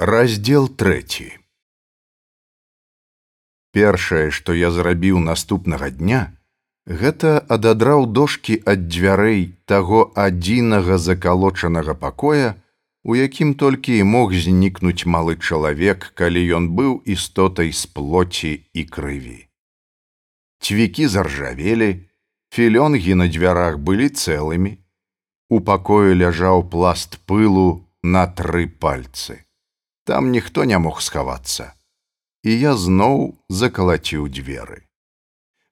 Раздзел трэці. Першае, што я зрабіў наступнага дня, гэта ададраў дошкі ад дзвярэй таго адзінага закалочанага пакоя, у якім толькі і мог знікнуць малы чалавек, калі ён быў істотай з плоці і крыві. Цвікі заржавелі, філёнгі на дзвярах былі цэлымі. У пакоі ляжаў пласт пылу на тры пальцы там ніхто не мог схавацца. І я зноў закалаціў дзверы.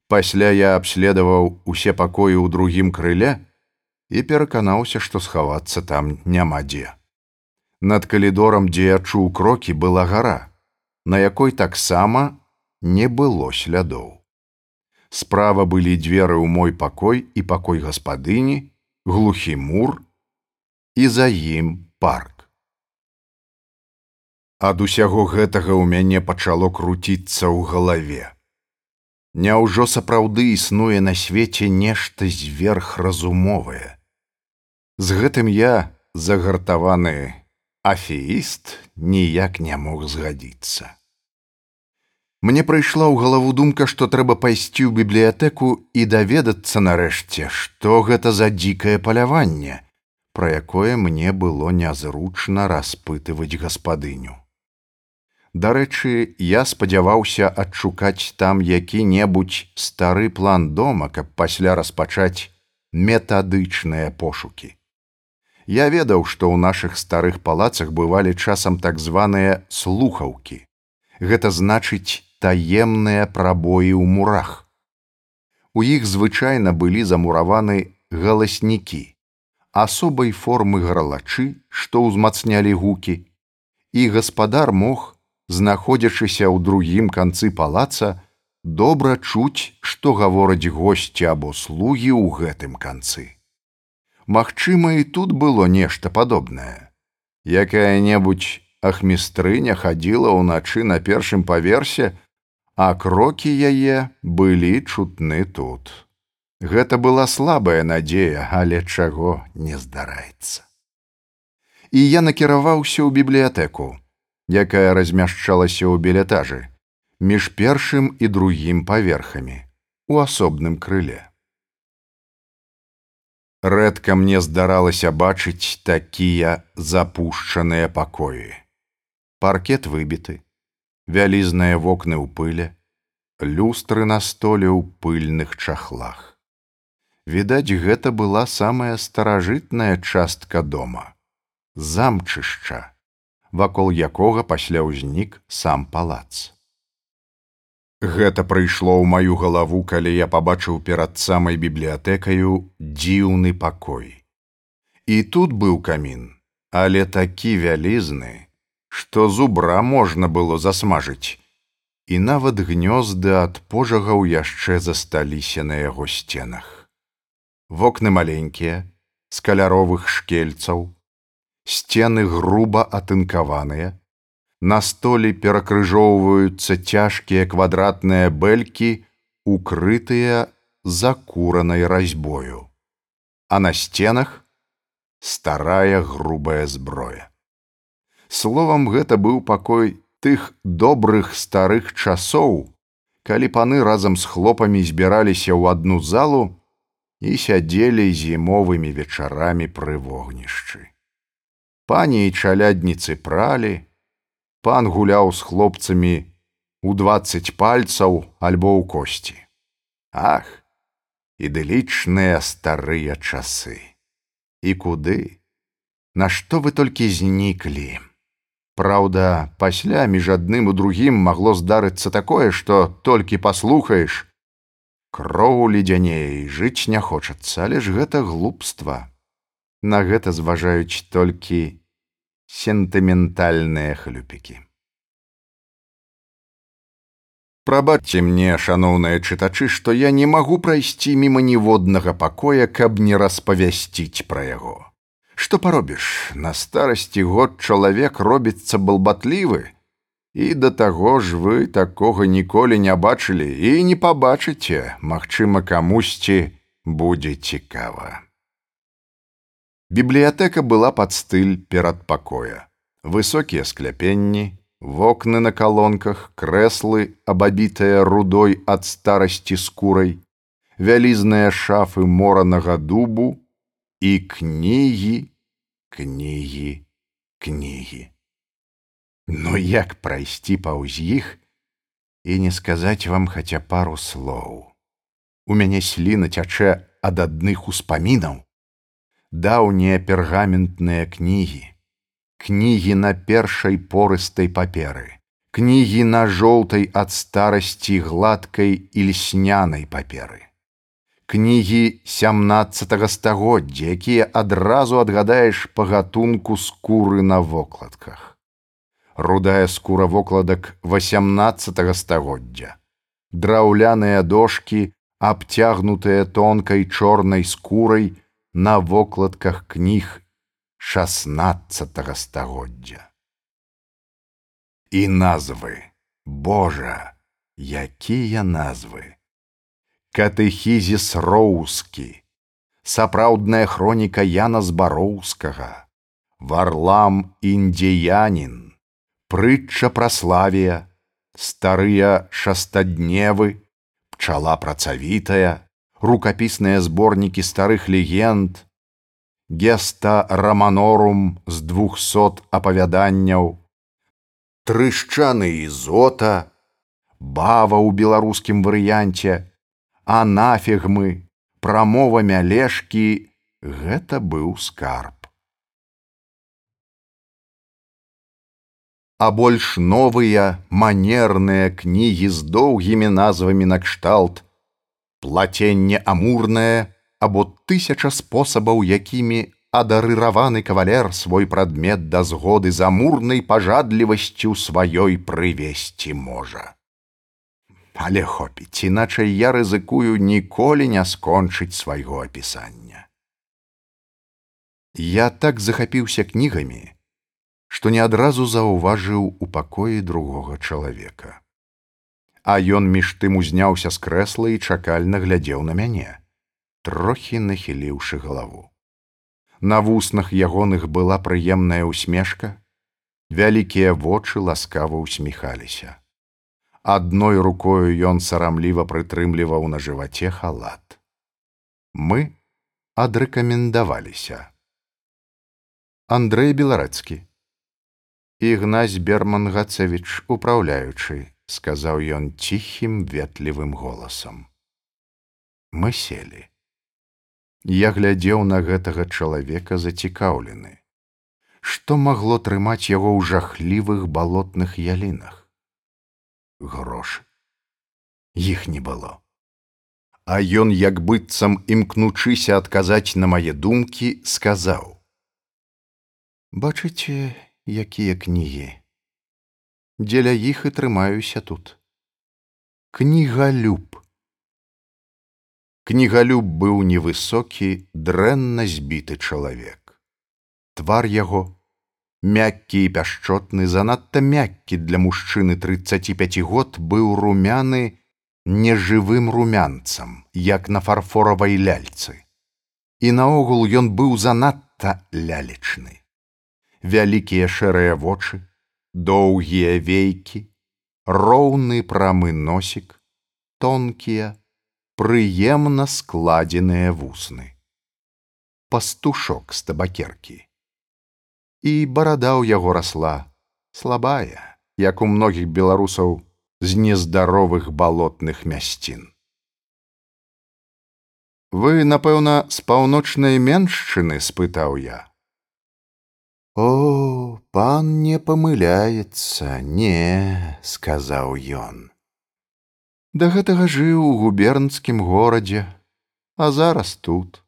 Пасля я абследаваў усе пакоі ў другім крыле і пераканаўся што схавацца там няма дзе. Над калідорам дзе я чуў крокі была гара на якой таксама не было слядоў. Справа былі дзверы ў мой пакой і пакой гаспадыні глухі мур і за ім парк ад усяго гэтага ў мяне пачало круціцца ў галаве. Няўжо сапраўды існуе на свеце нешта зверхразумовае. З гэтым я, загартаваны афеіст, ніяк не мог згадзіцца. Мне прыйшла ў галаву думка, што трэба пайсці ў бібліятэку і даведацца нарэшце, што гэта за дзікае паляванне, пра якое мне было нязручна распытываць гаспадыню. Дарэчы, я спадзяваўся адшукаць там які-небудзь стары план дома, каб пасля распачаць метадычныя пошукі. Я ведаў, што ў нашых старых палацах бывалі часам так званыя слухаўкі. Гэта значыць таемныя прабоі ў мурах. У іх звычайна былі замураваны галаснікі, асобай формы гралачы, што ўзмацнялі гукі, і гаспадар мог, знаходзячыся ў другім канцы палаца, добра чуць, што гавораць госці або слугі ў гэтым канцы. Магчыма, і тут было нешта падобнае. Якая-небудзь ахмістрыня хадзіла ўначы на першым паверсе, а крокі яе былі чутны тут. Гэта была слабая надзея, але чаго не здараецца. І я накіраваўся ў бібліятэку якая размяшчалася ў білетажы між першым і другім паверхамі у асобным крыле. Рэдка мне здаралася бачыць такія запушчаныя пакоі. Паркет выбіты, вялізныя вокны ў пыле, люстры на столе ў пыльных чахлах. Відаць, гэта была самая старажытная частка дома, замчышча вакол якога пасля ўзнік сам палац. Гэта прыйшло ў маю галаву, калі я пабачыў перад самай бібліятэкаю дзіўны пакой. І тут быў камін, але такі вялізны, што зубра можна было засмажыць, і нават гнёзды ад пожагаў яшчэ засталіся на яго сценах. Вокны маленькія, з каляровых шкельцаў, сцены груба атынкаваныя. На столі перакрыжоўваюцца цяжкія квадратныя бэлькі укрытыя закуранай разьбою. А на сценах старая грубая зброя. Словам гэта быў пакой тых добрых старых часоў калі паны разам з хлопамі збіраліся ў адну залу і сядзелі зімовымі вечарамі пры вогнішчы пані і чалядніцы пралі, пан гуляў з хлопцамі у двадцать пальцаў альбо ў косці. Ах, ідылічныя старыя часы. І куды? Нашто вы толькі зніклі? Праўда, пасля між адным у другім магло здарыцца такое, што толькі паслухаеш, кроў ледзяней жыць не хочацца, але ж гэта глупства. На гэта зважаюць толькі сентыментальныя хлюпікі. Прабачце мне, шаноўныя чытачы, што я не магу прайсці міма ніводнага пакоя, каб не распавясціць пра яго. Што паробіш, на старасці год чалавек робіцца балбатлівы, і да таго ж вы такога ніколі не бачылі і не пабачыце, магчыма, камусьці будзе цікава. Бібліятэка была пад стыль перад пакоя. Высокія скляпенні, вокны на калонках, крэслы, абабітыя рудой ад старасці скурай, вялізныя шафы моранага дубу і кнігі, кнігі, кнігі. Ну як прайсці паўз іх і не сказаць вам хаця пару слоў. У мяне сліна цячэ ад адных успамінаў, даўнія пергаментныя кнігі, кнігі на першай порыстай паперы, кнігі на жоўтай ад старасці гладкай і льснянай паперы. Кнігі 17 стагоддзя, якія адразу адгадаеш па гатунку скуры на вокладках. Рудая скура вокладак 18 стагоддзя. Драўляныя дошки, абцягнутыя тонкай чорнай скурай на вокладках кніг 16 стагоддзя. І назвы, Божа, якія назвы. Катэхізіс роўскі, сапраўдная хроніка Яна збароўскага, варлам індзеянін, прытча пра славія, старыя шастадневы, пчала працавітая, рукапісныя зборнікі старых легенд, геста раманорум з двухсот апавяданняў, трышчаны ізота, бава ў беларускім варыянце, анафігмы, прамова мялешкі, гэта быў скарб. А больш новыя манерныя кнігі з доўгімі назвамі накшталт, плаценне амурнае, або тысяча спосабаў, якімі адарыраваны кавалер свой прадмет да згоды з амурнай пажадлівасцю сваёй прывесці можа. Але хопіць, іначай я рызыкую ніколі не скончыць свайго апісання. Я так захапіўся кнігамі, што не адразу заўважыў у пакоі другога чалавека. А ён між тым узняўся з крэсла і чакальна глядзеў на мяне трохі нахіліўшы галаву. На вуснах ягоных была прыемная ўсмешка, вялікія вочы ласкава ўсміхаліся. Адной рукою ён сарамліва прытрымліваў на жываце халат. Мы адрэкамендаваліся. Андрэй беларэцкі. Ігнась Берман Гацевіч, упраўляючы, сказаў ён ціхім ветлівым голасам. Мы селі. Я глядзеў на гэтага чалавека зацікаўлены. Што магло трымаць яго ў жахлівых балотных ялінах? Грошы. Іх не было. А ён, як быццам імкнучыся адказаць на мае думкі, сказаў: « Бачыце, якія кнігі. Дзеля іх і трымаюся тут. Кніга люб. Кнігалюб быў невысокі, дрэнна збіты чалавек. Твар яго, мяккі і пяшчотны, занадта мяккі для мужчыны 35 год быў румяны нежывым румянцам, як на фарфоравай ляльцы. І наогул ён быў занадта лялечны. Вялікія шэрыя вочы, доўгія вейкі, роўны прамы носік, тонкія, прыемна складзеныя вусны. Пастушок з табакеркі. І барада ў яго расла, слабая, як у многіх беларусаў з нездаровых балотных мясцін. Вы, напэўна, з паўночнай меншчыны спытаў я. О, пан не памыляецца, не, сказаў ён да гэтага жыў у губернскім горадзе, а зараз тут.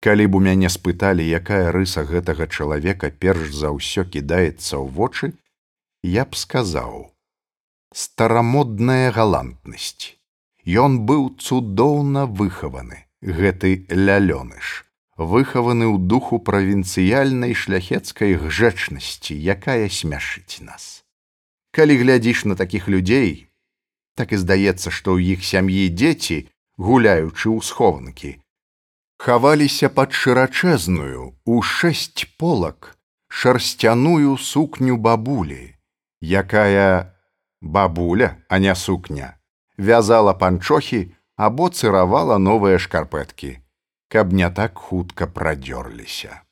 Калі б у мяне спыталі, якая рыса гэтага чалавека перш за ўсё кідаецца ў вочы, я б сказаў: старамодная галантнасць. Ён быў цудоўна выхаваны, гэты лялёныш, выхаваны ў духу правінцыяльнай шляхецкай гжэчнасці, якая смяшыць нас. Калі глядзіш на такіх людзей, так і здаецца, што ў іх сям'і дзеці, гуляючы ў схованкі, хаваліся пад шырачэзную у шэсць полак шарсцяную сукню бабулі, якая бабуля, а не сукня, вязала панчохі або цыравала новыя шкарпэткі, каб не так хутка прадзёрліся.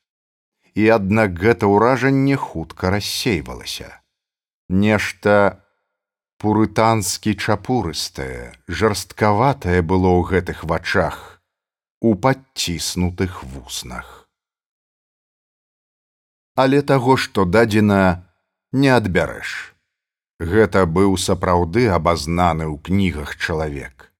І аднак гэта ўражанне хутка рассейвалася. Нешта пурытанскі чапурыстае, жарсткаватае было ў гэтых вачах, у падціснутых вуснах. Але таго, што дадзена, не адбярэш. Гэта быў сапраўды абазнаны ў кнігах чалавек.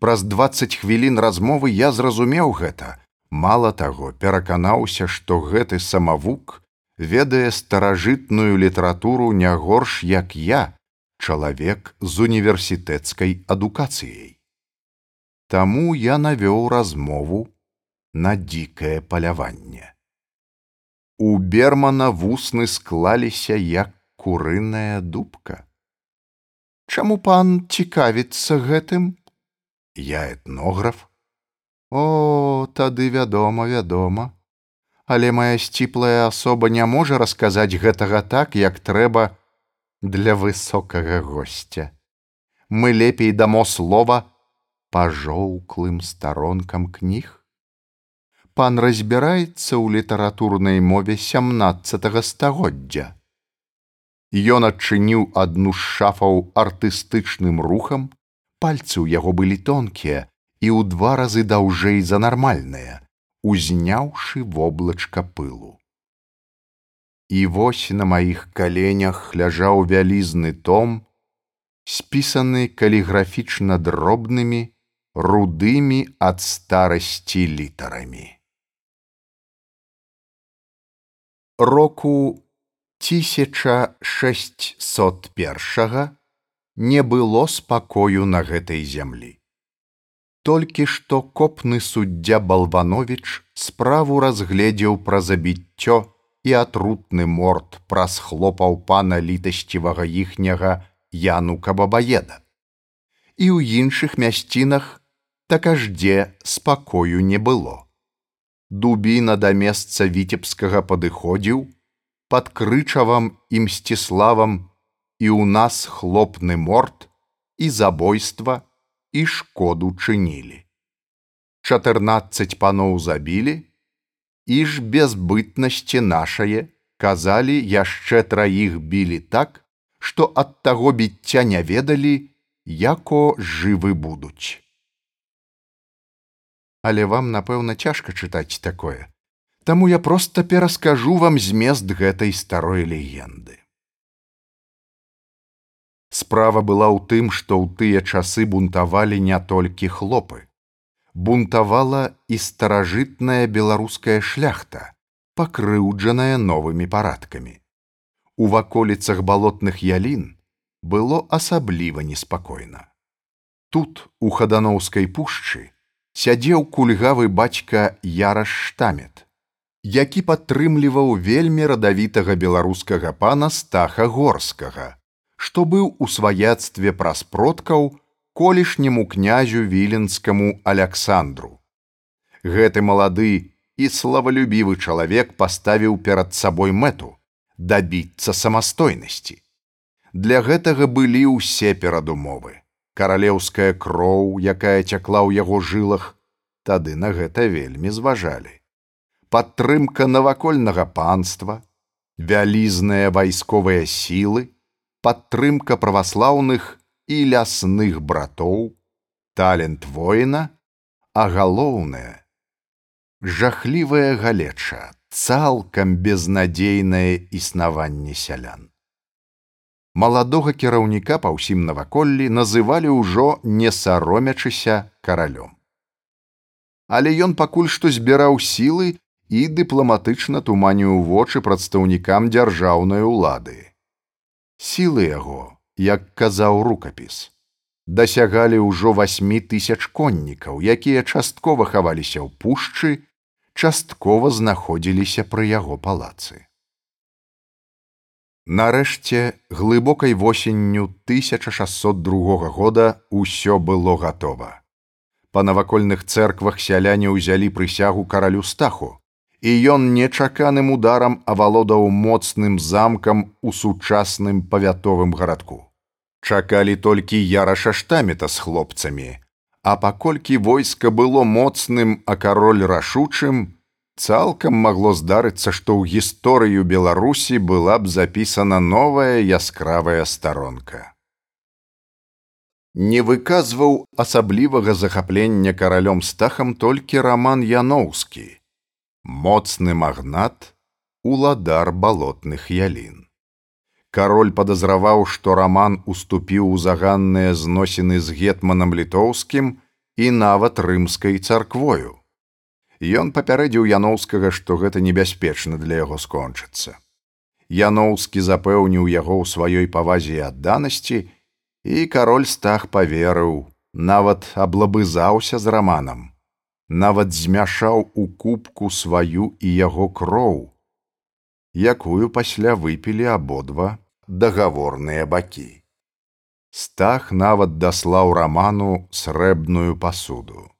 Праз двадцать хвілін размовы я зразумеў гэта. Мала таго, пераканаўся, што гэты самавук ведае старажытную літаратуру не горш, як я, чалавек з універсітэцкай адукацыяй. Таму я навёў размову на дзікае паляванне. У бермана вусны склаліся як курыная дубка. Чаму пан цікавіцца гэтым? Я этнограф. О, тады вядома, вядома. Але моя сціплая асоба не можа расказаць гэтага так, як трэба для высокага гостя. Мы лепей дамо слова па жоўклым старонкам кніг. Пан разбіраецца ў літаратурнай мове сямнаццатого стагоддзя. Ён адчыніў адну з шафаў артыстычным рухам, пальцы ў яго былі тонкія і ў два разы даўжэй за нармальныя, узняўшы воблачка пылу. І вось на маіх каленях ляжаў вялізны том, спісаны каліграфічна дробнымі, рудымі ад старасці літарамі. Року 1601 не было спакою на гэтай зямлі. Толькі што копны суддзя Балванович справу разгледзеў пра забіццё і атрутны морд праз хлопаў пана літасцівага іхняга янука бабаеда. І ў іншых мясцінах такаждзе спакою не было. Дубіна да месца віцебскага падыходзіў, под крычавам і мсціславам і ў нас хлопны морд і забойства і шкоду чынілі. Чатырнаццаць паноў забілі, і ж без бытнасці нашае казалі яшчэ траіх білі так, што ад таго біцця не ведалі, яко жывы будуць. Але вам, напэўна, цяжка чытаць такое. Таму я проста пераскажу вам змест гэтай старой легенды. Справа была ў тым, што ў тыя часы бунтавалі не толькі хлопы. Бунтавала і старажытная беларуская шляхта, пакрыўджаная новымі парадкамі. У ваколіцах балотных ялін было асабліва неспакойна. Тут, у хаданоўскай пушчы, сядзеў кульгавы бацька Яраш штамет які падтрымліваў вельмі радавітага беларускага пана стаха горскага, што быў у сваяцтве праз продкаў колішняму князю віленскаму александру. Гэты малады і славалюбівы чалавек паставіў перад сабой мэту дабіцца самастойнасці. Для гэтага былі ўсе перадумовы. Каралеўская кроў, якая цякла ў яго жылах, тады на гэта вельмі зважалі падтрымка навакольнага панства, вялізныя вайсковыя сілы, падтрымка праваслаўных і лясных братоў, талент воіна, а галоўнае жахлівая галеча, цалкам безнадзейнае існаванне сялян. Маладога кіраўніка па ўсім наваколлі называлі ўжо не саромячыся каралём. Але ён пакуль што збіраў сілы і дыпламатычна туманіў вочы прадстаўнікам дзяржаўнай улады. Сілы яго, як казаў рукапіс, дасягалі ўжо васьмі тысяч коннікаў, якія часткова хаваліся ў пушчы, часткова знаходзіліся пры яго палацы. Нарэшце глыбокай восенню 1602 года ўсё было гатова. Па навакольных цэрквах сяляне ўзялі прысягу каралю стаху, і ён нечаканым ударам авалодаў моцным замкам у сучасным павятовым гарадку. Чакалі толькі яраша штамета з хлопцамі, а паколькі войска было моцным, а кароль рашучым, цалкам магло здарыцца, што ў гісторыю Беларусі была б запісана новая яскравая старонка. Не выказваў асаблівага захаплення каралём стахам толькі раман Яноўскі, моцны магнат, уладар балотных ялін. Кароль падазраваў, што раман уступіў у заганныя зносіны з гетманам літоўскім і нават рымскай царквою. Ён папярэдзіў Яноўскага, што гэта небяспечна для яго скончыцца. Яноўскі запэўніў яго ў сваёй павазе і адданасці, і кароль стах паверыў, нават аблабызаўся з раманам, нават змяшаў у кубку сваю і яго кроў, якую пасля выпілі абодва дагаворныя бакі. Стах нават даслаў раману срэбную пасуду.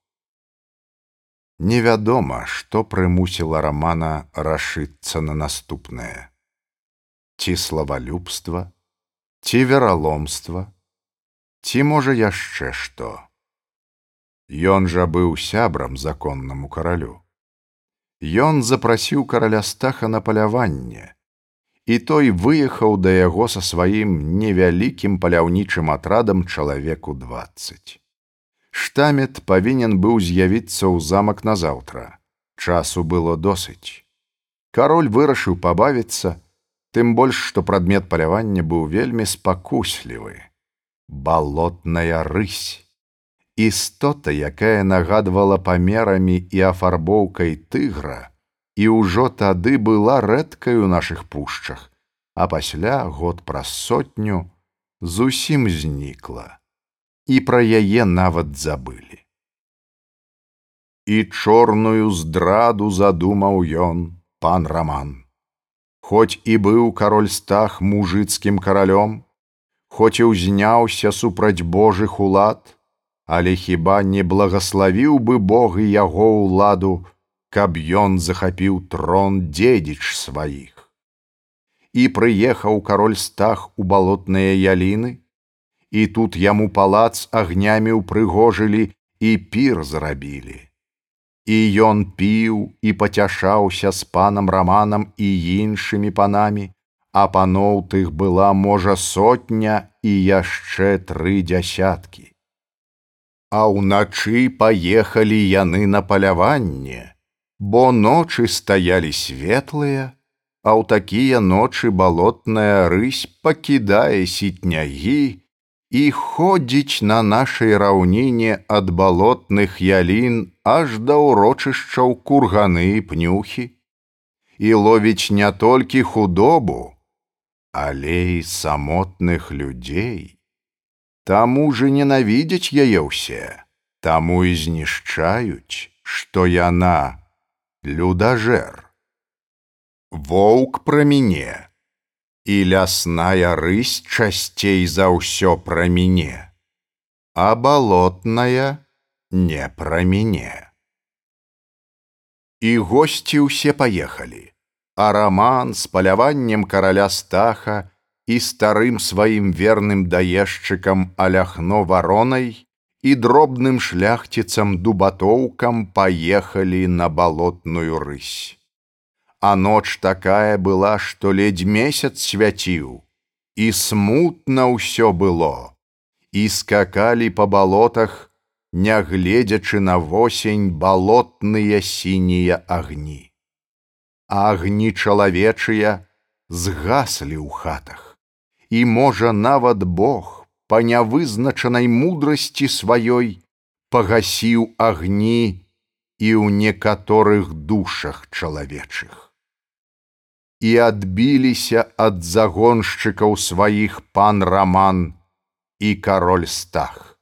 Невядома, што прымусіла рамана рашыцца на наступнае. Ці славалюбства, ці вераломства, ці можа яшчэ што. Ён жа быў сябрам законнаму каралю. Ён запрасіў караля стаха на паляванне, і той выехаў да яго са сваім невялікім паляўнічым атрадам чалавеку двадцать. Штамет павінен быў з'явіцца ў замак назаўтра. Часу было досыць. Кароль вырашыў пабавіцца, тым больш, што прадмет палявання быў вельмі спакуслівы. балотная рысь. Істота, якая нагадвала памерамі і афарбоўкай тыгра, і ўжо тады была рэдкай у нашых пушчах, а пасля год праз сотню зусім знікла і пра яе нават забылі. І чорную здраду задумаў ён пан раман. Хоць і быў кароль стах мужыцкім каралём, хоць і ўзняўся супраць Божых улад, але хіба не благаславіў бы Бог і яго ўладу, каб ён захапіў трон дзедзіч сваіх. І прыехаў кароль стах у балотныя яліны, і тут яму палац агнямі ўпрыгожылі і пір зрабілі. І ён піў і пацяшаўся з панам раманам і іншымі панамі, а паноў тых была можа сотня і яшчэ тры дзясяткі. А ўначы паехалі яны на паляванне, бо ночы стаялі светлыя, а ў такія ночы балотная рысь пакідае сітнягі, і ходзіць на нашай раўніне ад балотных ялін аж да ўрочышчаў курганы і пнюхі і ловіць не толькі худобу, але і самотных людзей. Таму же ненавідзяць яе ўсе, таму і знішчаюць, што яна людажэр. Воўк пра мяне і лясная рысь часцей за ўсё пра мяне, а балотная не пра мяне. І госці ўсе паехалі, а раман з паляваннем караля стаха і старым сваім верным даешчыкам аляхно варонай і дробным шляхціцам дубатоўкам паехалі на балотную рысь а ноч такая была, што ледзь месяц свяціў, і смутна ўсё было, і скакалі па балотах, нягледзячы на восень балотныя сінія агні. Агні чалавечыя згаслі ў хатах, і можа нават Бог па нявызначанай мудрасці сваёй пагасіў агні і ў некаторых душах чалавечых і адбіліся ад загоншчыкаў сваіх пан раман і кароль стах.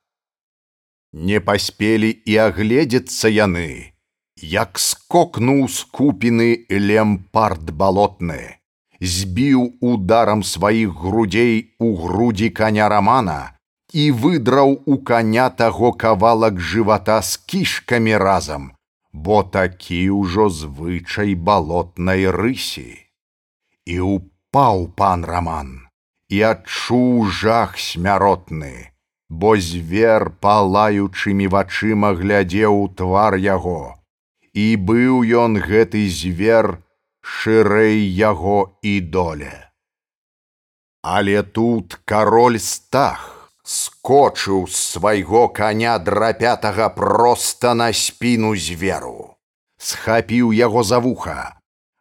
Не паспелі і агледзецца яны, як скокнуў скупіны лемпарт балотны, збіў ударам сваіх грудзей у грудзі каня рамана і выдраў у каня таго кавалак жывата з кішкамі разам, бо такі ўжо звычай балотнай рысі. І упаў пан раман і адчуў жах смяротны, бо звер палаючымі вачыма глядзеў у твар яго. І быў ён гэты звер шырэй яго і доля. Але тут кароль стах скочыў з свайго коня драпятага проста на спіну зверу, схапіў яго за вуха,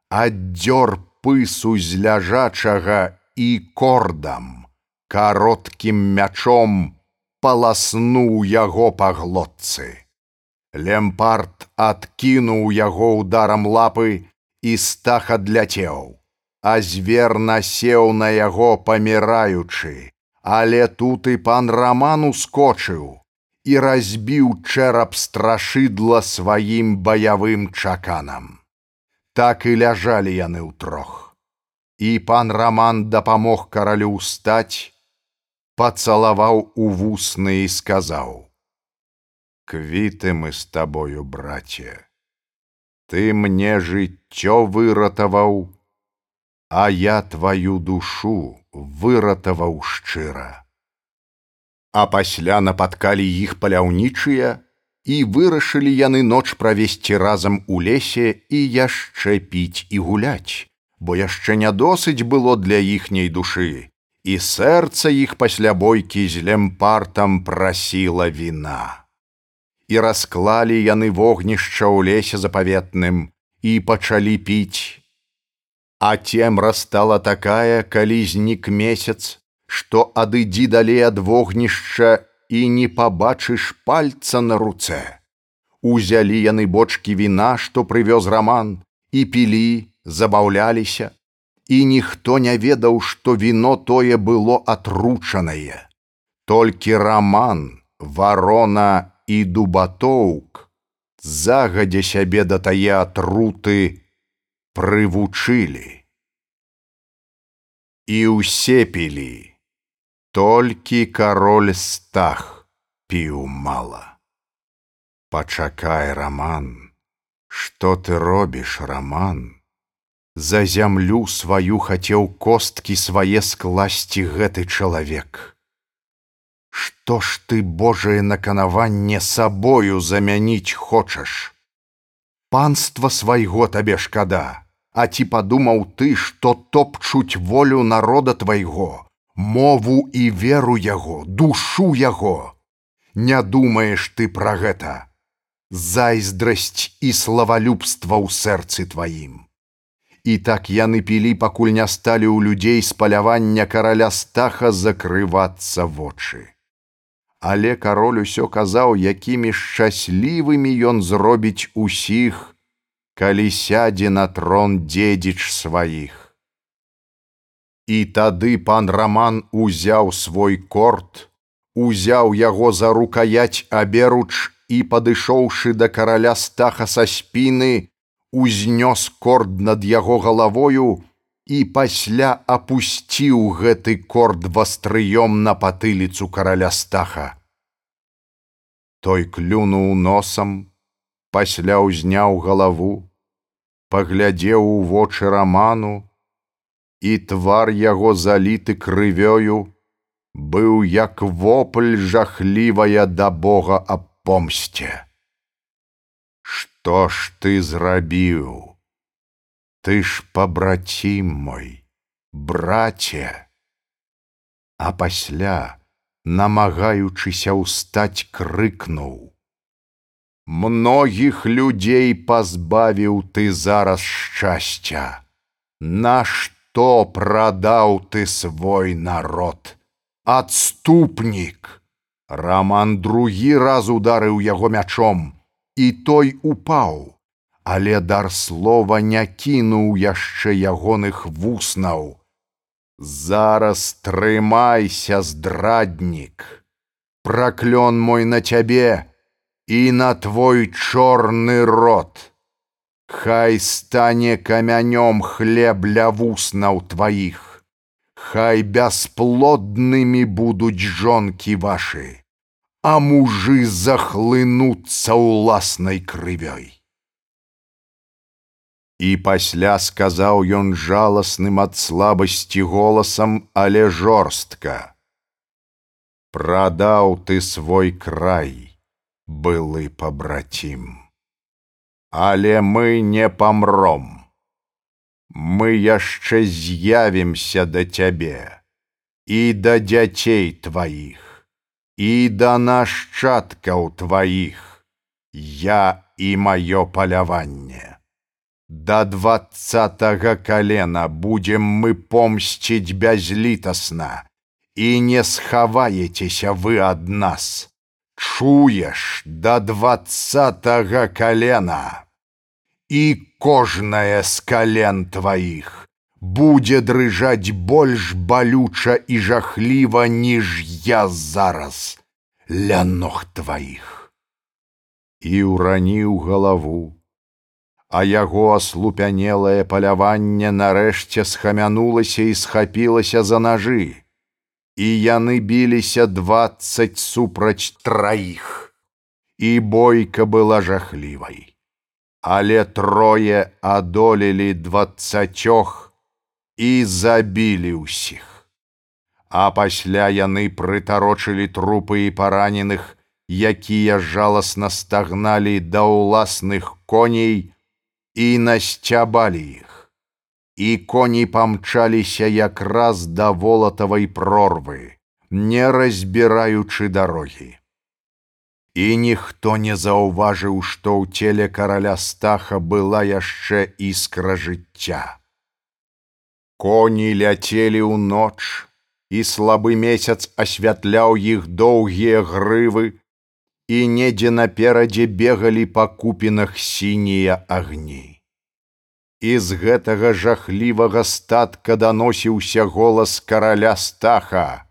аддзёр пысу з ляжачага і кордам, кароткім мячом паласнуў яго па глотцы. Лемпарт адкінуў яго ударам лапы і стах адляцеў а звер насеў на яго паміраючы, але тут і пан раман ускочыў і разбіў чэрап страшыдла сваім баявым чаканам. Так і ляжалі яны ўтрох. І пан раман дапамог каралю ўстаць, пацалаваў у вусны і сказаў: « Квіты мы з табою, браце. Ты мне жыццё выратаваў, а я твою душу выратаваў шчыра. А пасля напаткалі іх паляўнічыя і вырашылі яны ноч правесці разам у лесе і яшчэ піць і гуляць, бо яшчэ не досыць было для іхняй душы, і сэрца іх пасля бойкі з лемпартам прасіла віна. І расклалі яны вогнішча ў лесе запаветным і пачалі піць, А цемра стала такая, калі знік месяц, што адыдзі далей ад вогнішча і не пабачыш пальца на руцэ. Узялі яны бочкі віна, што прывёз раман, і пілі, забаўляліся, і ніхто не ведаў, што віно тое было атручанае. Толькі раман, варона і дубатоўк загадзя сябе да тае атруты, прывучылі. І ўсе пілі, толькі кароль стах піў мала. Пачакай, раман, што ты робіш, раман? За зямлю сваю хацеў косткі свае скласці гэты чалавек. Што ж ты Божае наканаванне сабою замяніць хочаш? Панства свайго табе шкада. А ці падумаў ты, што топчуць волю народа твайго, мову і веру яго, душу яго. Не думаеш ты пра гэта. Зайздрасць і славалюбства ў сэрцы тваім. І так яны пілі, пакуль не сталі ў людзей з палявання караля стаха закрывацца вочы. Але кароль усё казаў, якімі шчаслівымі ён зробіць усіх, калі сядзе на трон дзедзіч сваіх. І тады пан Раман узяў свой корт, узяў яго за рукаяць аберуч і, падышоўшы да караля стаха са спіны, узнёс корд над яго галавою і пасля апусціў гэты корд вастрыём на патыліцу караля стаха. Той клюнуў носам, пасля ўзняў галаву, паглядзеў у вочы раману, і твар яго заліты крывёю, быў як вопль жахлівая да Бога аб помсце. Што ж ты зрабіў? Ты ж пабрацім мой, браце, А пасля, намагаючыся ўстаць крыкнуў: Многіх людзей пазбавіў ты зараз шчасця. Нашто прадаў ты свой народ? Адступнік! Раман другі раз ударыў яго мячом, і той упаў, але дар слова не кінуў яшчэ ягоных вуснаў. Зараз трымайся, здраднік. Праклён мой на цябе, і на твой чорны рот. Хай стане камянём хлеб ля вуснаў тваіх, Хай бясплоднымі будуць жонкі вашы, а мужы захлынуцца ўласнай крывёй. І пасля сказаў ён жаласным ад слабасці голасам, але жорстка: Прадаў ты свой край, былы пабрацім. Але мы не памром. Мы яшчэ з'явімся да цябе і да дзяцей тваіх, і да нашчадкаў тваіх, я і маё паляванне. Да двадцатага калена будем мы помсціць бязлітасна, і не схаваецеся вы ад нас. Чуеш да двадцатага калена. І кожнае з кален тваіх будзе дрыжаць больш балюча і жахліва, ніж я зараз ля ног тваіх. І ўраніў галаву, а яго аслупянелае паляванне нарэшце схамянулася і схапілася за нажы. І яны біліся двадцать супраць траіх. І бойка была жахлівай. Але трое адолелі двадцацёх і забілі ўсіх. А пасля яны прытарочылі трупы і параненых, якія жаласна стагналі да ўласных коней, і насцябалі іх. І коні памчаліся якраз да волатавай прорвы, не разбіраючы дарогі. І ніхто не заўважыў, што ў целе караля стаха была яшчэ іскра жыцця. Коні ляцелі ў ноч, і слабы месяц асвятляў іх доўгія грывы, і недзе наперадзе бегалі па купінах сінія агні. І з гэтага жахлівага статка даносіўся голас караля стаха: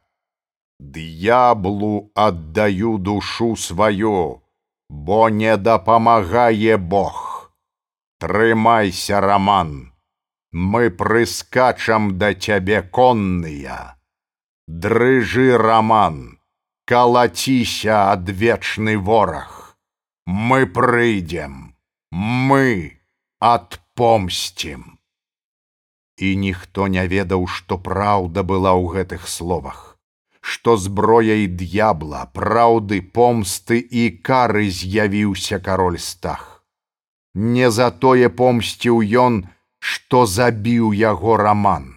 Д'яблу аддаю душу сваю, бо не дапамагае Бог. Трымайся, раман, Мы прыскачам да цябе конныя. Дрыжы раман, калаціся адвечны вораг. Мы прыйдзем, мы адпомсцім. І ніхто не ведаў, што праўда была ў гэтых словах, што зброяй д'ябла, праўды, помсты і кары з'явіўся кароль стах. Не за тое помсціў ён, што забіў яго раман.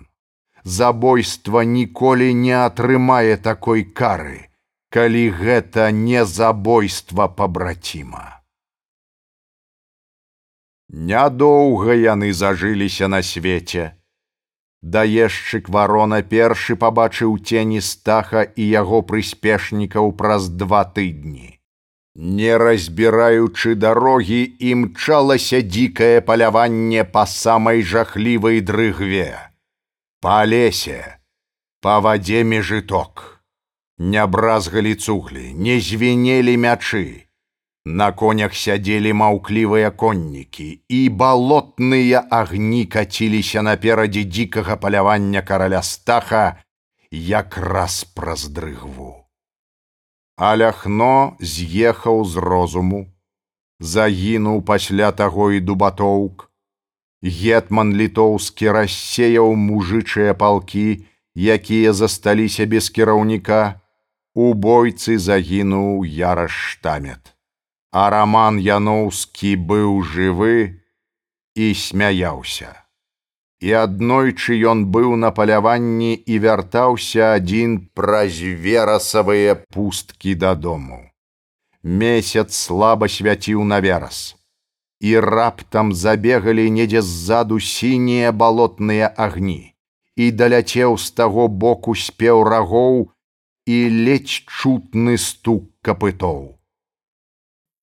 Забойства ніколі не атрымае такой кары калі гэта не забойства пабраціма. Нядоўга яны зажыліся на свеце. Даешчык варона першы пабачыў цені стаха і яго прыспешнікаў праз два тыдні. Не разбіраючы дарогі, імчалася дзікае паляванне па самай жахлівай дрыгве. Па лесе, па вадзе межыток не бразгалі цуглі, не звенелі мячы. На конях сядзелі маўклівыя коннікі, і балотныя агні каціліся наперадзе дзікага палявання караля стаха якраз праз дрыгву. Аляхно з'ехаў з розуму, загінуў пасля таго і дубатоўк. Гетман літоўскі рассеяў мужычыя палкі, якія засталіся без кіраўніка, у бойцы загінуў яраш штамет. А раман Яноўскі быў жывы і смяяўся. І аднойчы ён быў на паляванні і вяртаўся адзін праз верасавыя пусткі дадому. Месяц слаба свяціў на верас. І раптам забегалі недзе ззаду сінія балотныя агні. І даляцеў з таго боку спеў рагоў, і ледзь чутны стук капытоў.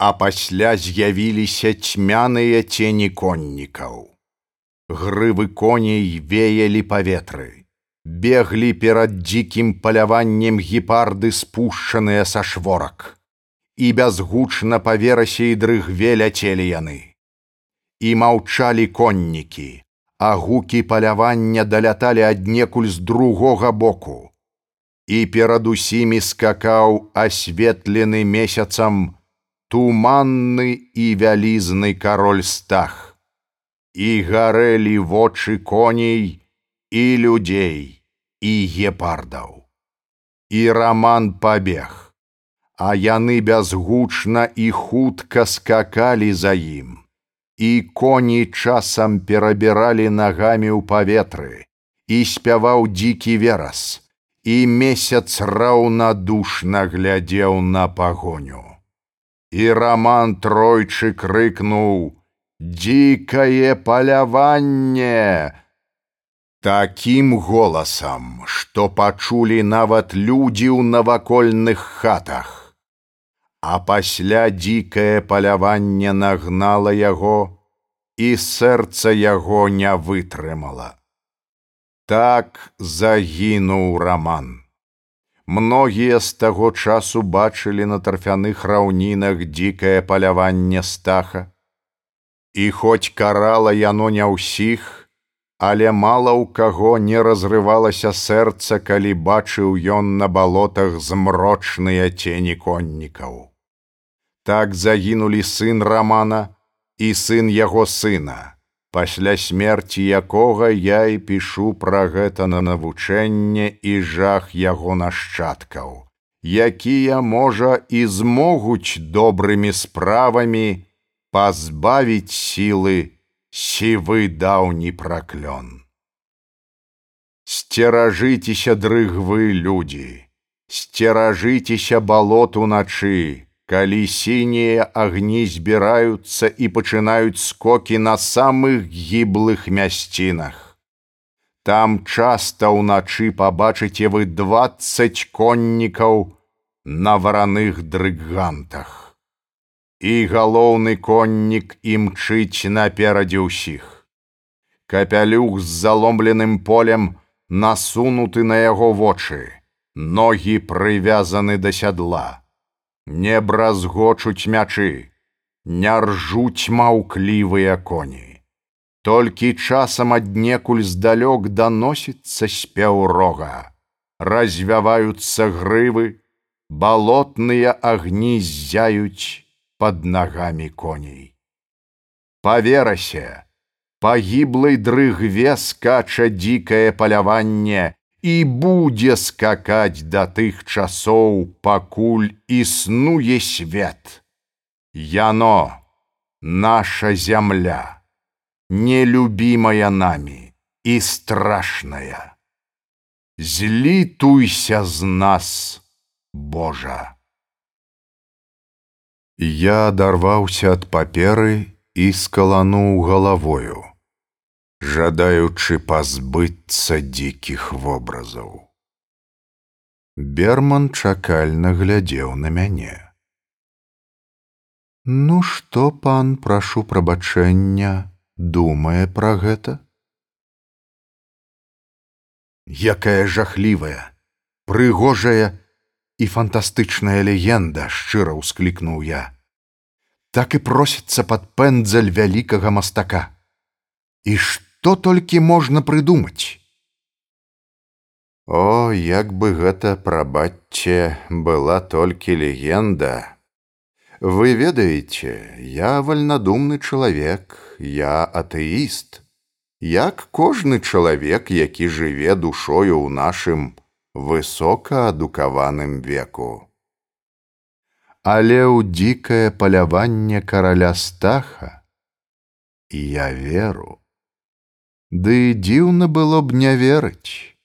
А пасля з'явіліся цьмяныя цені коннікаў. Грывы коней веялі паветры, беглі перад дзікім паляваннем гепарды спушчаныя са шворак. І бязгучна па верасе і дрыгве ляцелі яны. І маўчалі коннікі, а гукі палявання даляталі аднекуль з другога боку і перад усімі скакаў асветлены месяцам туманны і вялізны кароль стах і гарэлі вочы коней і людзей і гепардаў. І раман пабег, а яны бязгучна і хутка скакалі за ім. І коні часам перабіралі нагамі ў паветры, і спяваў дзікі верас, і месяц раўнадушна глядзеў на пагоню. І раман тройчы крыкнуў: «Дзікае паляванне! Такім голасам, што пачулі нават людзі ў навакольных хатах. А пасля дзікае паляванне нагнала яго, і сэрца яго не вытрымала. Так загінуў раман. Многія з таго часу бачылі на тарфяных раўнінах дзікае паляванне стаха. І хоць карала яно не ўсіх, але мала ў каго не разрывалася сэрца, калі бачыў ён на балотах змрочныя цені коннікаў. Так загінулі сын рамана і сын яго сына пасля смерці якога я і пішу пра гэта на навучэнне і жах яго нашчадкаў, якія, можа, і змогуць добрымі справамі пазбавіць сілы сівы даўні праклён. Сцеражыцеся дрыгвы людзі, сцеражыцеся балот уначы, калі сінія агні збіраюцца і пачынаюць скокі на самых гіблых мясцінах. Там часта ўначы пабачыце вы двадцать коннікаў на вараных дрыгантах. І галоўны коннік імчыць наперадзе ўсіх. Капялюх з заломленым полем насунуты на яго вочы, ногі прывязаны да сядла не бразгочуць мячы, не ржуць маўклівыя коні. Толькі часам аднекуль здалёк даносіцца спеў рога, развяваюцца грывы, балотныя агні ззяюць под нагамі коней. Паверасе, пагіблай дрыгве скача дзікае паляванне, і будзе скакаць да тых часоў, пакуль існуе свет. Яно, наша зямля, нелюбімая намі і страшная. Злітуйся з нас, Божа. Я адарваўся ад паперы і скалануў галавою жадаючы пазбыцца дзікіх вобразаў. Берман чакальна глядзеў на мяне. Ну што пан прашу прабачэння, думае пра гэта? Якая жахлівая, прыгожая і фантастычная легенда, шчыра ўсклікнуў я. Так і просіцца пад пэндзаль вялікага мастака. І што што толькі можна прыдумаць. О, як бы гэта прабачце была толькі легенда. Вы ведаеце, я вальнадумны чалавек, я атэіст, як кожны чалавек, які жыве душою ў нашым высокаадукаваным веку. Але ў дзікае паляванне караля стаха і я веру. Ды дзіўна было б не верыць.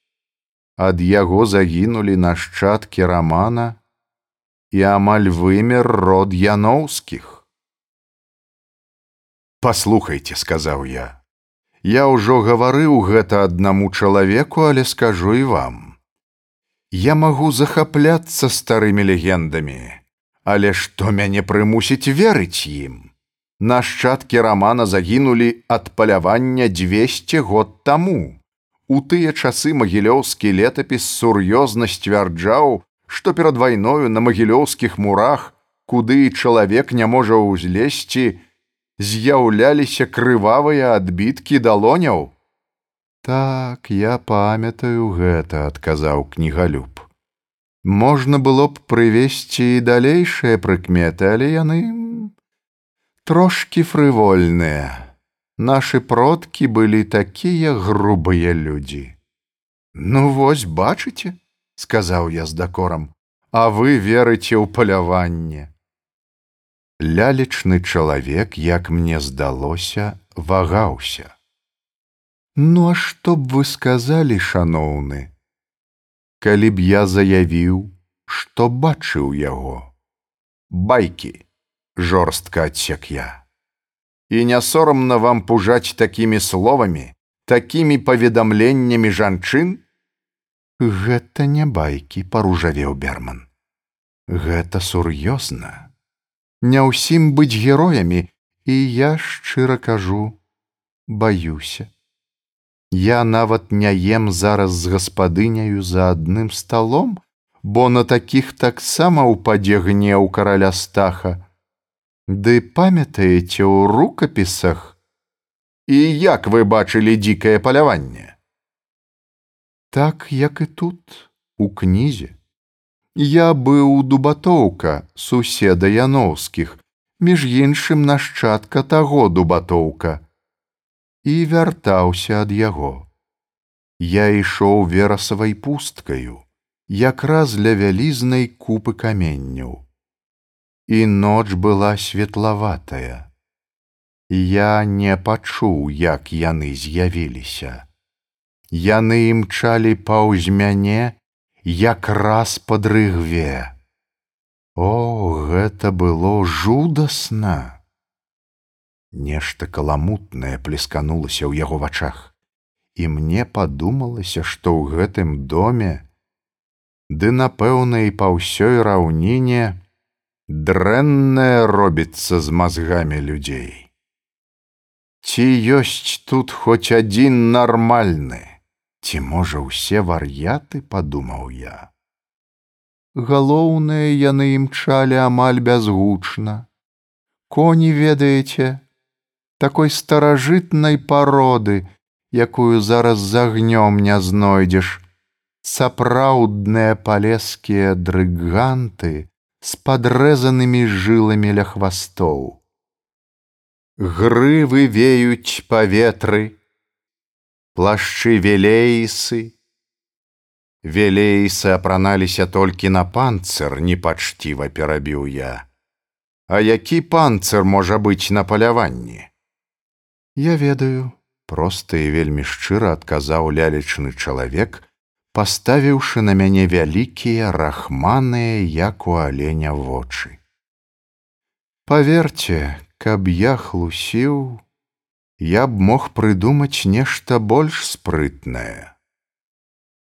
Ад яго загінулі нашчадкі рамана і амаль вымер род яноўскіх. Паслухайце, сказаў я. Я ўжо гаварыў гэта аднаму чалавеку, але скажу і вам. Я магу захапляцца старымі легендамі, але што мяне прымусіць верыць ім нашчадкі рамана загінулі ад палявання 200 год таму. У тыя часы магілёўскі летапіс сур'ёзна сцвярджаў, што перад вайною на магілёўскіх мурах, куды чалавек не можа ўзлезці, з'яўляліся крывавыя адбіткі далоняў. Так я памятаю гэта, адказаў кнігалюб. Можна было б прывесці і далейшыя прыкметы, але яны трошки фрывольныя. Нашы продкі былі такія грубыя людзі. Ну вось бачыце, сказаў я з дакорам, а вы верыце ў паляванне. Лялечны чалавек, як мне здалося, вагаўся. Ну а што б вы сказалі, шаноўны, калі б я заявіў, што бачыў яго байкі жорстка адсек я. І не сорамна вам пужаць такімі словамі такімі паведамленнямі жанчын? Гэта не байкі паружавеў берман. Гэта сур'ёзна. Не ўсім быць героямі і я шчыра кажу баюся. Я нават не ем зараз з гаспадыняю за адным сталом бо на такіх таксама ўпадзе гнеў караля стаха. Ды памятаеце ў рукапісах, і як вы бачылі дзікае паляванне? Так, як і тут, у кнізе. Я быў дубатоўка суседа яноўскіх, між іншым нашчадка таго дубатоўка, і вяртаўся ад яго. Я ішоў верасавай пусткаю якраз ля вялізнай купы каменняў. І ноч была светлаватая. Я не пачуў, як яны з'явіліся. Яны імчалі паўз мяне якраз пад рыгве. О, гэта было жудасна. Нешта каламутнае плесканулася ў яго вачах, і мне падумалася, што ў гэтым доме, ды напэўна і па ўсёй раўніне дрэннае робіцца з мазгамі людзей. Ці ёсць тут хоць адзін нармальны, ці можа ўсе вар'яты падумаў я. Галоўнае яны імчалі амаль бязгучна. Коні ведаеце, такой старажытнай пароды, якую зараз з агнём не знойдзеш, сапраўдныя палескія дрыганты з падрэзанымі жыламі ля хвастоў. Грывы веюць паветры, плашчы велейсы. Велейсы апраналіся толькі на панцыр, непачціва перабіў я. А які панцыр можа быць на паляванні? Я ведаю, проста і вельмі шчыра адказаў лялечны чалавек, паставіўшы на мяне вялікія рахманыя як у аленя вочы. Паверце, каб я хлусіў, я б мог прыдумаць нешта больш спрытнае.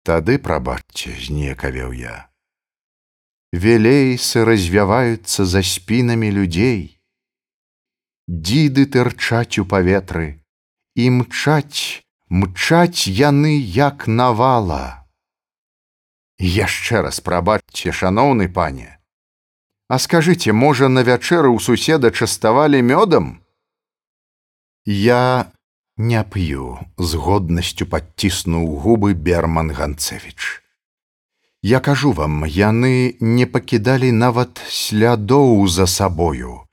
Тады прабачце знекавеў я. Велейсы развяваюцца за спінамі людзей. Дзіды тырчаць у паветры, і мчаць, мчаць яны як навала яшчэ раз прабачце шаноўны пане. А скажыце можа на вячэры ў суседа частавалі мёдам? Я не п'ю з годнасцю падціснуў губы берман ганцевич я кажу вам яны не пакідалі нават слядоў за сабою.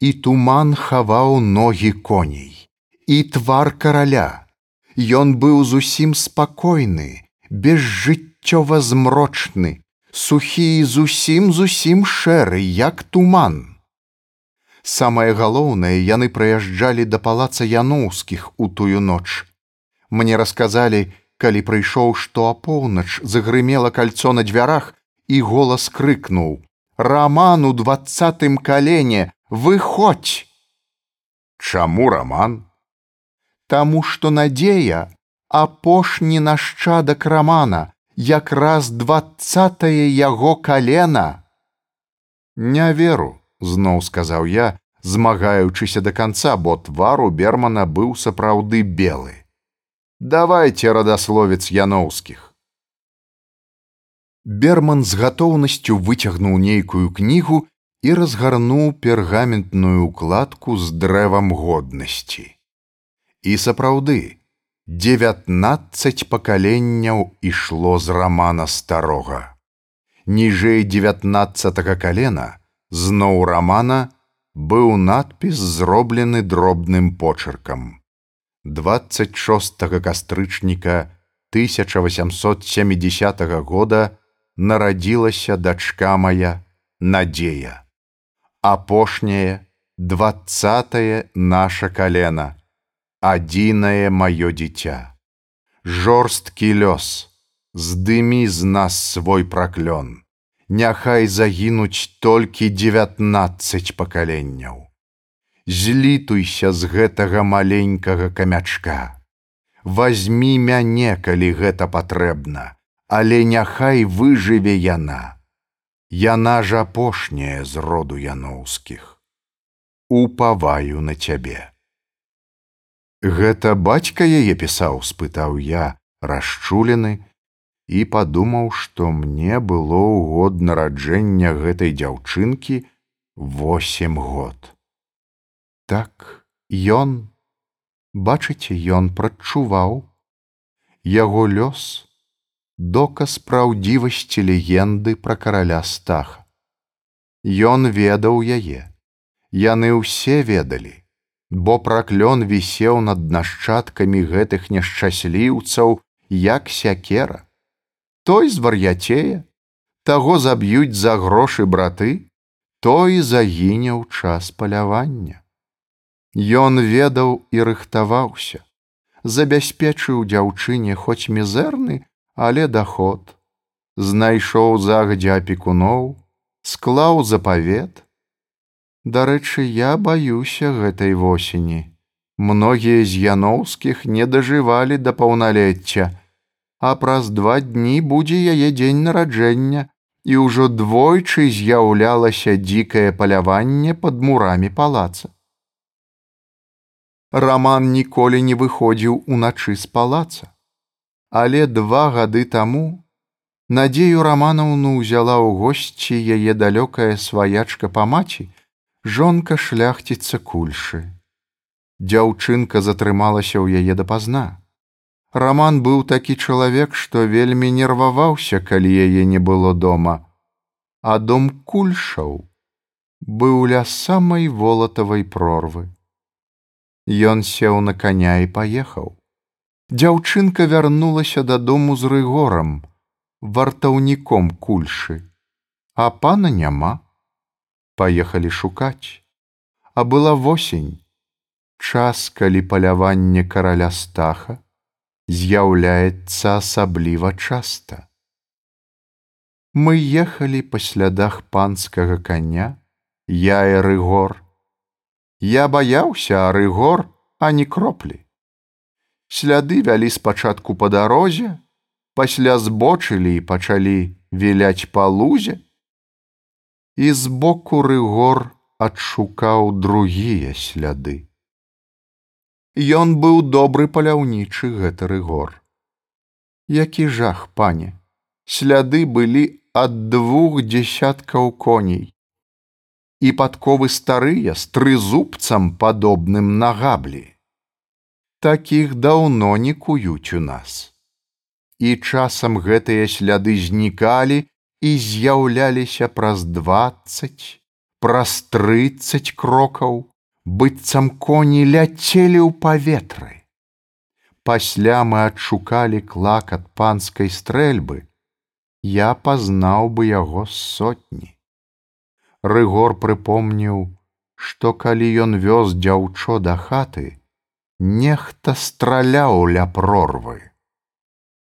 І туман хаваў ногі коней і твар караля. Ён быў зусім спакойны без жыцця жыццёва змрочны, сухі і зусім зусім шэры, як туман. Самае галоўнае яны прыязджалі да палаца яноўскіх у тую ноч. Мне расказалі, калі прыйшоў, што апоўнач загрымела кальцо на дзвярах і голас крыкнуў: Раман у двадцатым калене, выходь! Чаму раман? Таму што надзея апошні нашчадак рамана, якраз двадцатае яго калена. Не веру, зноў сказаў я, змагаючыся да канца, бо твару бермана быў сапраўды белы. Давайте радасловец яноўскіх. Берман з гатоўнасцю выцягнуў нейкую кнігу і разгарнуў пергаментную укладку з дрэвам годнасці. І сапраўды, девятнадцать пакаленняў ішло з рамана старога. Ніжэй девятнадцатага калена зноў рамана быў надпіс зроблены дробным почеркам. 26 кастрычніка 1870 года нарадзілася дачка моя надзея. Апошняе двадцатае наша калена, адзінае маё дзіця. Жорсткі лёс, здымі з нас свой праклён. Няхай загінуць толькі 19 пакаленняў. Злітуйся з гэтага маленькага камячка. Вазьмі мяне, калі гэта патрэбна, але няхай выжыве яна. Яна ж апошняя з роду яноўскіх. Упаваю на цябе. Гэта бацька яе пісаў, спытаў я, расчулены, і падумаў, што мне было ў год нараджэння гэтай дзяўчынкі восем год. Так ён, бачыце, ён прадчуваў яго лёс, доказ праўдзівасці легенды пра караля стаха. Ён ведаў яе, яны ўсе ведалі, бо праклён вісеў над нашчадкамі гэтых няшчасліўцаў як сякера той звар'яцее, таго заб'юць за грошы браты, той загіне ў час палявання. Ён ведаў і рыхтаваўся, забяспечыў дзяўчыне хоць мізэрны, але даход, знайшоў загадзя апекуноў, склаў запавет. Дарэчы, я баюся гэтай восені. Многія з яноўскіх не дажывалі да паўналецця, а праз два дні будзе яе дзень нараджэння і ўжо двойчы з'яўлялася дзікае паляванне пад мурамі палаца. Раман ніколі не выходзіў уначы з палаца, але два гады таму надзею раманаўну ўзяла ў госці яе далёкая сваячка па маці, жонка шляхціцца кульшы. Дзяўчынка затрымалася ў яе дапазна. Раман быў такі чалавек, што вельмі нерваваўся, калі яе не было дома, а дом кульшаў быў ля самай волатавай прорвы. Ён сеў на каня і паехаў. Дзяўчынка вярнулася дадому з рыгорам, вартаўніком кульшы, а пана няма. Паехалі шукаць, а была восень, час, калі паляванне караля стаха, з'яўляецца асабліва часта. Мы ехалі па слядах панскага коня, я і рыгор. Я баяўся, а рыгор, а не кроплі. Сляды вялі спачатку па дарозе, пасля збочылі і пачалі віляць па лузе, і збоку рыгор адшукаў другія сляды. Ён быў добры паляўнічы гэты рыгор. Які жах, пане, сляды былі ад двух дзесяткаў коней. І падковы старыя з трызубцам падобным на габлі. Такіх даўно не куюць у нас. І часам гэтыя сляды знікалі і з'яўляліся праз двадцать, праз трыццаць крокаў, быццам коні ляцелі ў паветры. Пасля мы адшукалі клак ад панскай стрэльбы, я пазнаў бы яго сотні. Рыгор прыпомніў, што калі ён вёз дзяўчо да хаты, нехта страляў ля прорвы.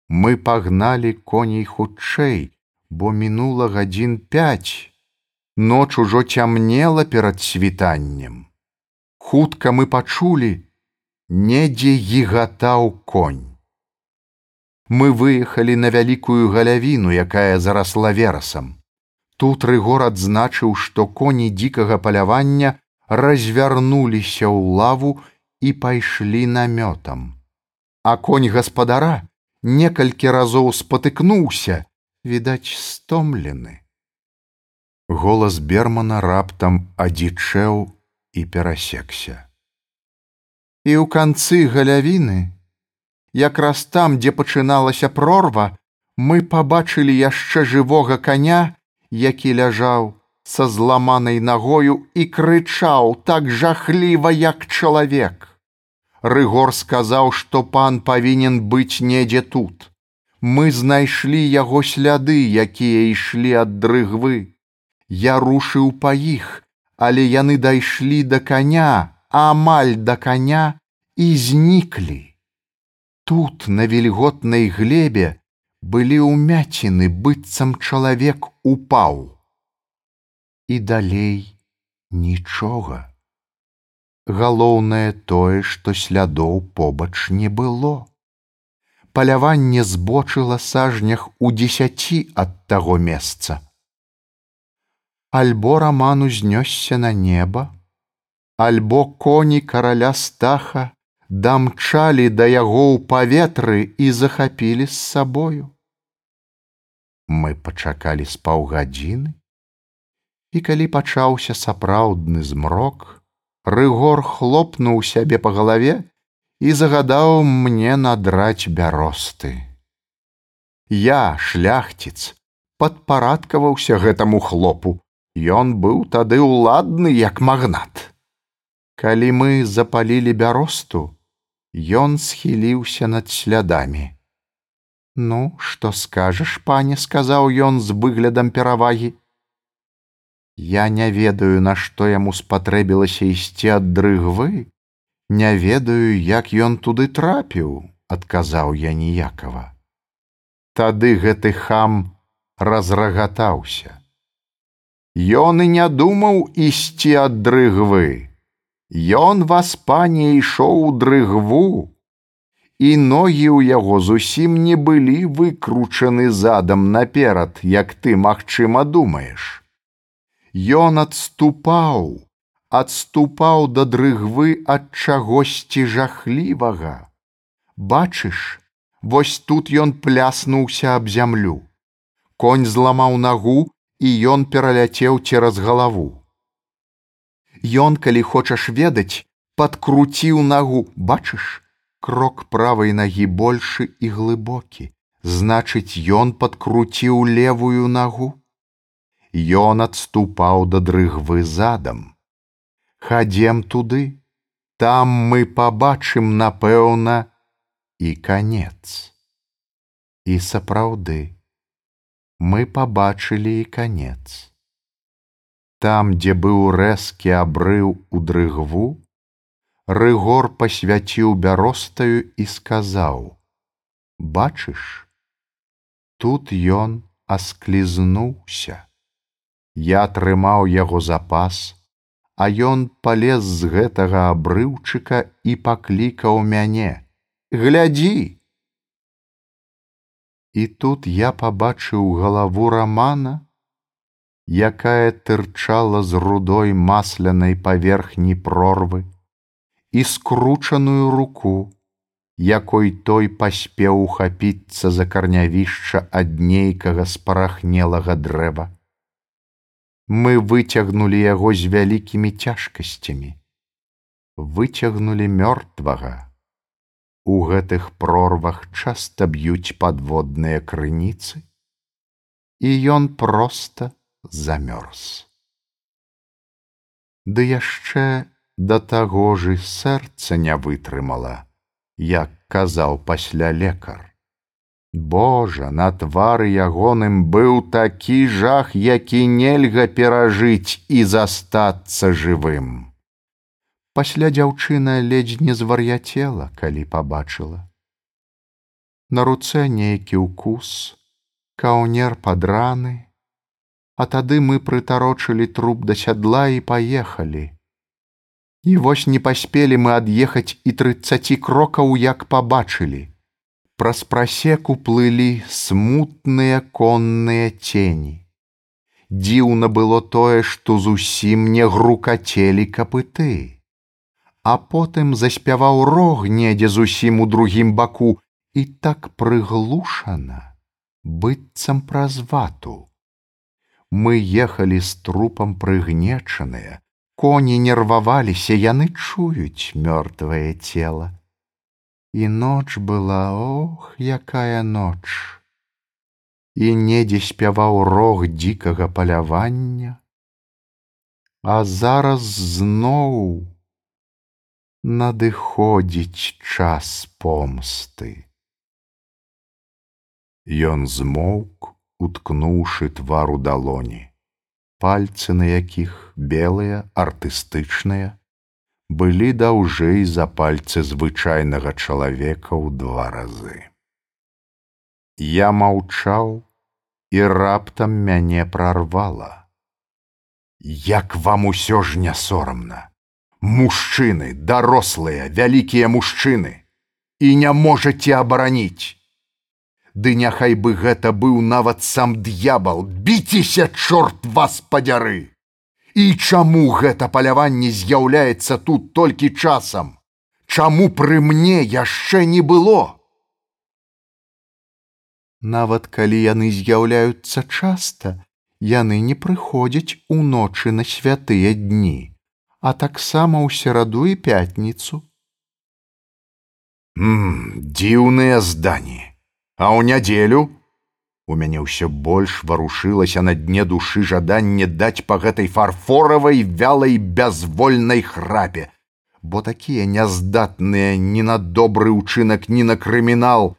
Мы пагналі коней хутчэй, бо мінула гадзін пяць, ноч ужо цямнела перад світаннем хутка мы пачулі, недзе гігатаў конь. Мы выехалі на вялікую галявіну, якая зарасла верасам. Тут рыгор адзначыў, што коні дзікага палявання развярнуліся ў лаву і пайшлі намётам. А конь гаспадара некалькі разоў спатыкнуўся, відаць, стомлены. Голас бермана раптам адзічэў і перасекся. І ў канцы галявіны, якраз там, дзе пачыналася прорва, мы пабачылі яшчэ жывога коня, які ляжаў са зламанай нагою і крычаў так жахліва, як чалавек. Рыгор сказаў, што пан павінен быць недзе тут. Мы знайшлі яго сляды, якія ішлі ад дрыгвы. Я рушыў па іх, але яны дайшлі да коня, амаль да коня і зніклі. Тут на вільготнай глебе былі ўмяціны быццам чалавек упаў. І далей нічога. Галоўнае тое, што слядоў побач не было. Паляванне збочыла сажнях у дзесяці ад таго месца. Альбо раман узнёсся на неба, альбо коні караля стаха дамчалі да яго ў паветры і захапілі з сабою. Мы пачакалі з паўгадзіны, і калі пачаўся сапраўдны змрок, рыгор хлопнуў сябе па галаве і загадаў мне надраць бяросты. Я, шляхціц, падпарадкаваўся гэтаму хлопу, Ён быў тады ўладны як магнат. Калі мы запалілі бяросту, Ён схіліўся над слядамі. Ну, што скажаш, пане, сказаў ён з выглядам перавагі. Я не ведаю, на што яму спатрэбілася ісці ад дрыгвы, Не ведаю, як ён туды трапіў, адказаў я ніякава. Тады гэты хам разрагатаўся. Ён і не думаў ісці ад дрыгвы. Ён вас пане ішоў у дрыгву, і ногі ў яго зусім не былі выкручаны задам наперад, як ты, магчыма, думаеш. Ён адступаў, адступаў да дрыгвы ад чагосьці жахлівага. Бачыш, вось тут ён пляснуўся аб зямлю. Конь зламаў нагу, і ён пераляцеў цераз галаву. Ён, калі хочаш ведаць, падкруціў нагу, бачыш, крок правай нагі большы і глыбокі. Значыць, ён падкруціў левую нагу. Ён адступаў да дрыгвы задам. Хадзем туды, там мы пабачым, напэўна, і канец. І сапраўды, мы пабачылі і канец. Там, дзе быў рэзкі абрыў у дрыгву, Рыгор пасвяціў бяростаю і сказаў: « Бачыш, тут ён асклізнуўся. Я трымаў яго запас, а ён палез з гэтага абрыўчыка і паклікаў мяне: « Глядзі! І тут я пабачыў галаву рамана, якая тырчала з рудой маслянай паверхні прорвы і скручаную руку, якой той паспеў ухапіцца за карнявішча ад нейкага спарахнелага дрэва. Мы выцягнулі яго з вялікімі цяжкасцямі, выцягнулі мёртвага. У гэтых прорвах часта б'юць падводныя крыніцы, і ён проста, замёрз. Ды яшчэ да таго ж і сэрца не вытрымала, як казаў пасля лекар. Божа, на твары ягоным быў такі жах, які нельга перажыць і застацца жывым. Пасля дзяўчына ледзь не звар'яцела, калі пабачыла. На руцэ нейкі ўкус, каўнер падраны, А тады мы прытарочылі труп да сядла і паехалі. І вось не паспелі мы ад'ехаць і трыццаці крокаў, як пабачылі. Праз прасеку плылі смутныя конныя цені. Дзіўна было тое, што зусім не грукацелі капыты. А потым заспяваў рог недзе зусім у другім баку і так прыглушана, быццам праз вату мы ехалі з трупам прыгнечаныя, коні нерваваліся, яны чуюць мёртвае цела. І ноч была ох, якая ноч. І недзе спяваў рог дзікага палявання, А зараз зноў надыходзіць час помсты. Ён змоўк, уткнуўшы твару далоні, пальцы на якіх белыя артыстычныя, былі даўжэй за пальцы звычайнага чалавека ў два разы. Я маўчаў і раптам мяне прарвала. Як вам усё ж не сорамна, мужчыны, дарослыя, вялікія мужчыны і не можаце абараніць. Ды няхай бы гэта быў нават сам д'ябал, біцеся чорт вас падзяры. І чаму гэта паляванне з'яўляецца тут толькі часам? Чаму пры мне яшчэ не было? Нават калі яны з'яўляюцца часта, яны не прыходзяць уночы на святыя дні, а таксама ў сераду і пятніцу. Дзіўныя здані, а ў нядзелю У мяне ўсё больш варушылася на дне душы жаданне даць па гэтай фарфоравай вялай бязвольнай храпе, бо такія няздатныя ні на добры ўчынак, ні на крымінал,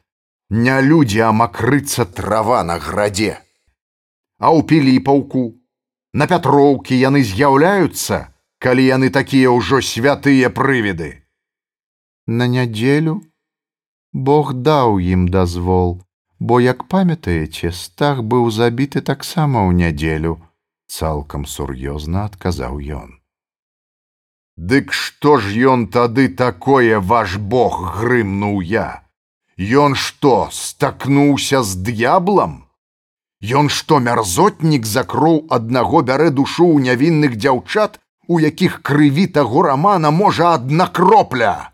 не людзі, а макрыцца трава на градзе. А ў піліпаўку, на пятроўкі яны з'яўляюцца, калі яны такія ўжо святыя прывіды. На нядзелю Бог даў ім дазвол, бо як памятаеце стах быў забіты таксама ў нядзелю цалкам сур'ёзна адказаў ён дык што ж ён тады такое ваш бог грымнуў я ён што стакнуўся з д'яблам Ён што мярзотнік за кроў аднаго бярэ душу ў нявінных дзяўчат, у якіх крыві таго рамана можа адна кропля.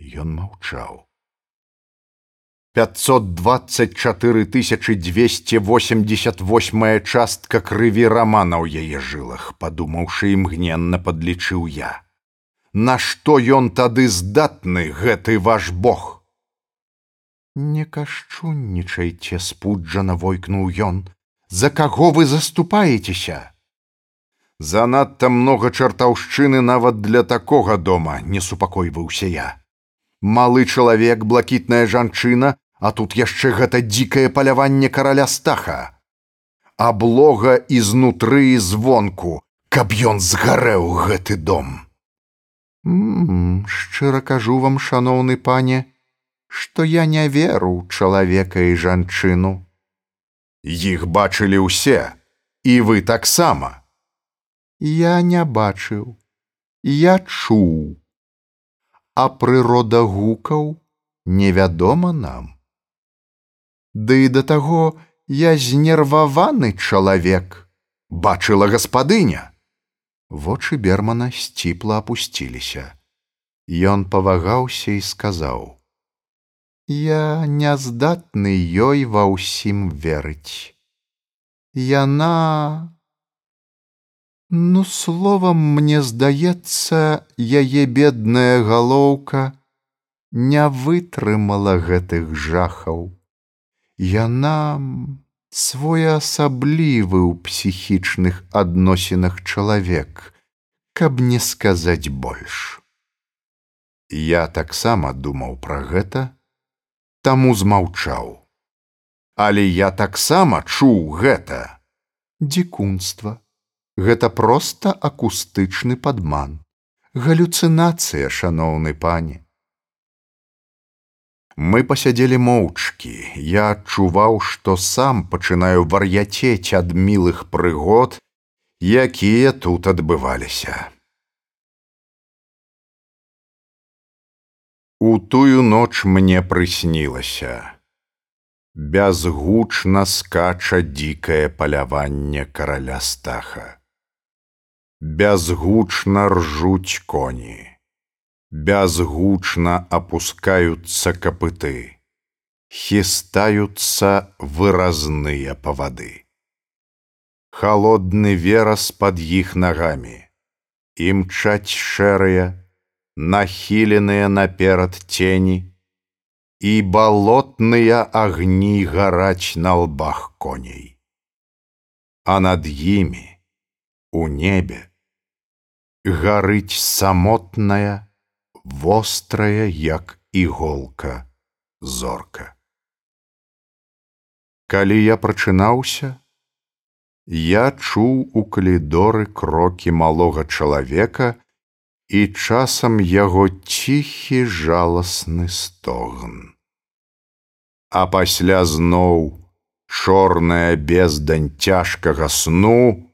Ён маўчаў. 524 288 частка крыві рамана ў яе жылах, падумаўшы імгненна падлічыў я. Нашто ён тады здатны гэты ваш Бог? Не кашчуннічайце, спуджана войкнуў ён, За каго вы заступаецеся? Занадта многа чартаўшчыны нават для такога дома не супакойваўся я. Малы чалавек, блакітная жанчына, А тут яшчэ гэта дзікае паляванне караля стаха. Аблога ізнутры і звонку, каб ён згарэў гэты дом. М шчыра кажу вам, шаноўны пане, што я не веру чалавека і жанчыну. Іх бачылі ўсе, і вы таксама. Я не бачыў, я чуў, а прырода гукаў невядома нам. Ды да таго я знерваваны чалавек, бачыла гаспадыня. Вочы бермана сціпла апусціліся. Ён павагаўся і сказаў: « Я няздатны ёй ва ўсім верыць. Яна Ну словам мне здаецца, яе бедная галоўка не вытрымала гэтых жахаў. Яна своеасаблівы ў псіхічных адносінах чалавек, каб не сказаць больш. Я таксама думаў пра гэта, таму змаўчаў. Але я таксама чуў гэта. Дзікунства. Гэта проста акустычны падман. Галюцынацыя, шаноўны пане. Мы пасядзелі моўчкі. Я адчуваў, што сам пачынаю вар'яцець ад мілых прыгод, якія тут адбываліся. У тую ноч мне прыснілася. Бязгучна скача дзікае паляванне караля стаха. Бязгучна ржуць коні бязгучна опускаются копыты, хістаюцца выразныя павады. Холодны верас под іх нагамі, імчаць шэрыя, нахіленыя наперад тені, і балотныя агні гараць на лбах коней. А над імі, у небе, гарыць самотная, вострая, як іголка зорка. Калі я прачынаўся, я чуў у калідоры крокі малога чалавека і часам яго ціхі жаласны стогн. А пасля зноў чорная бездань цяжкага сну,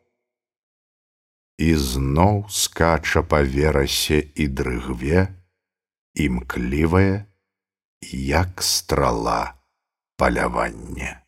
і зноў скача па верасе і дрыгве, імклівае, як страла палявання.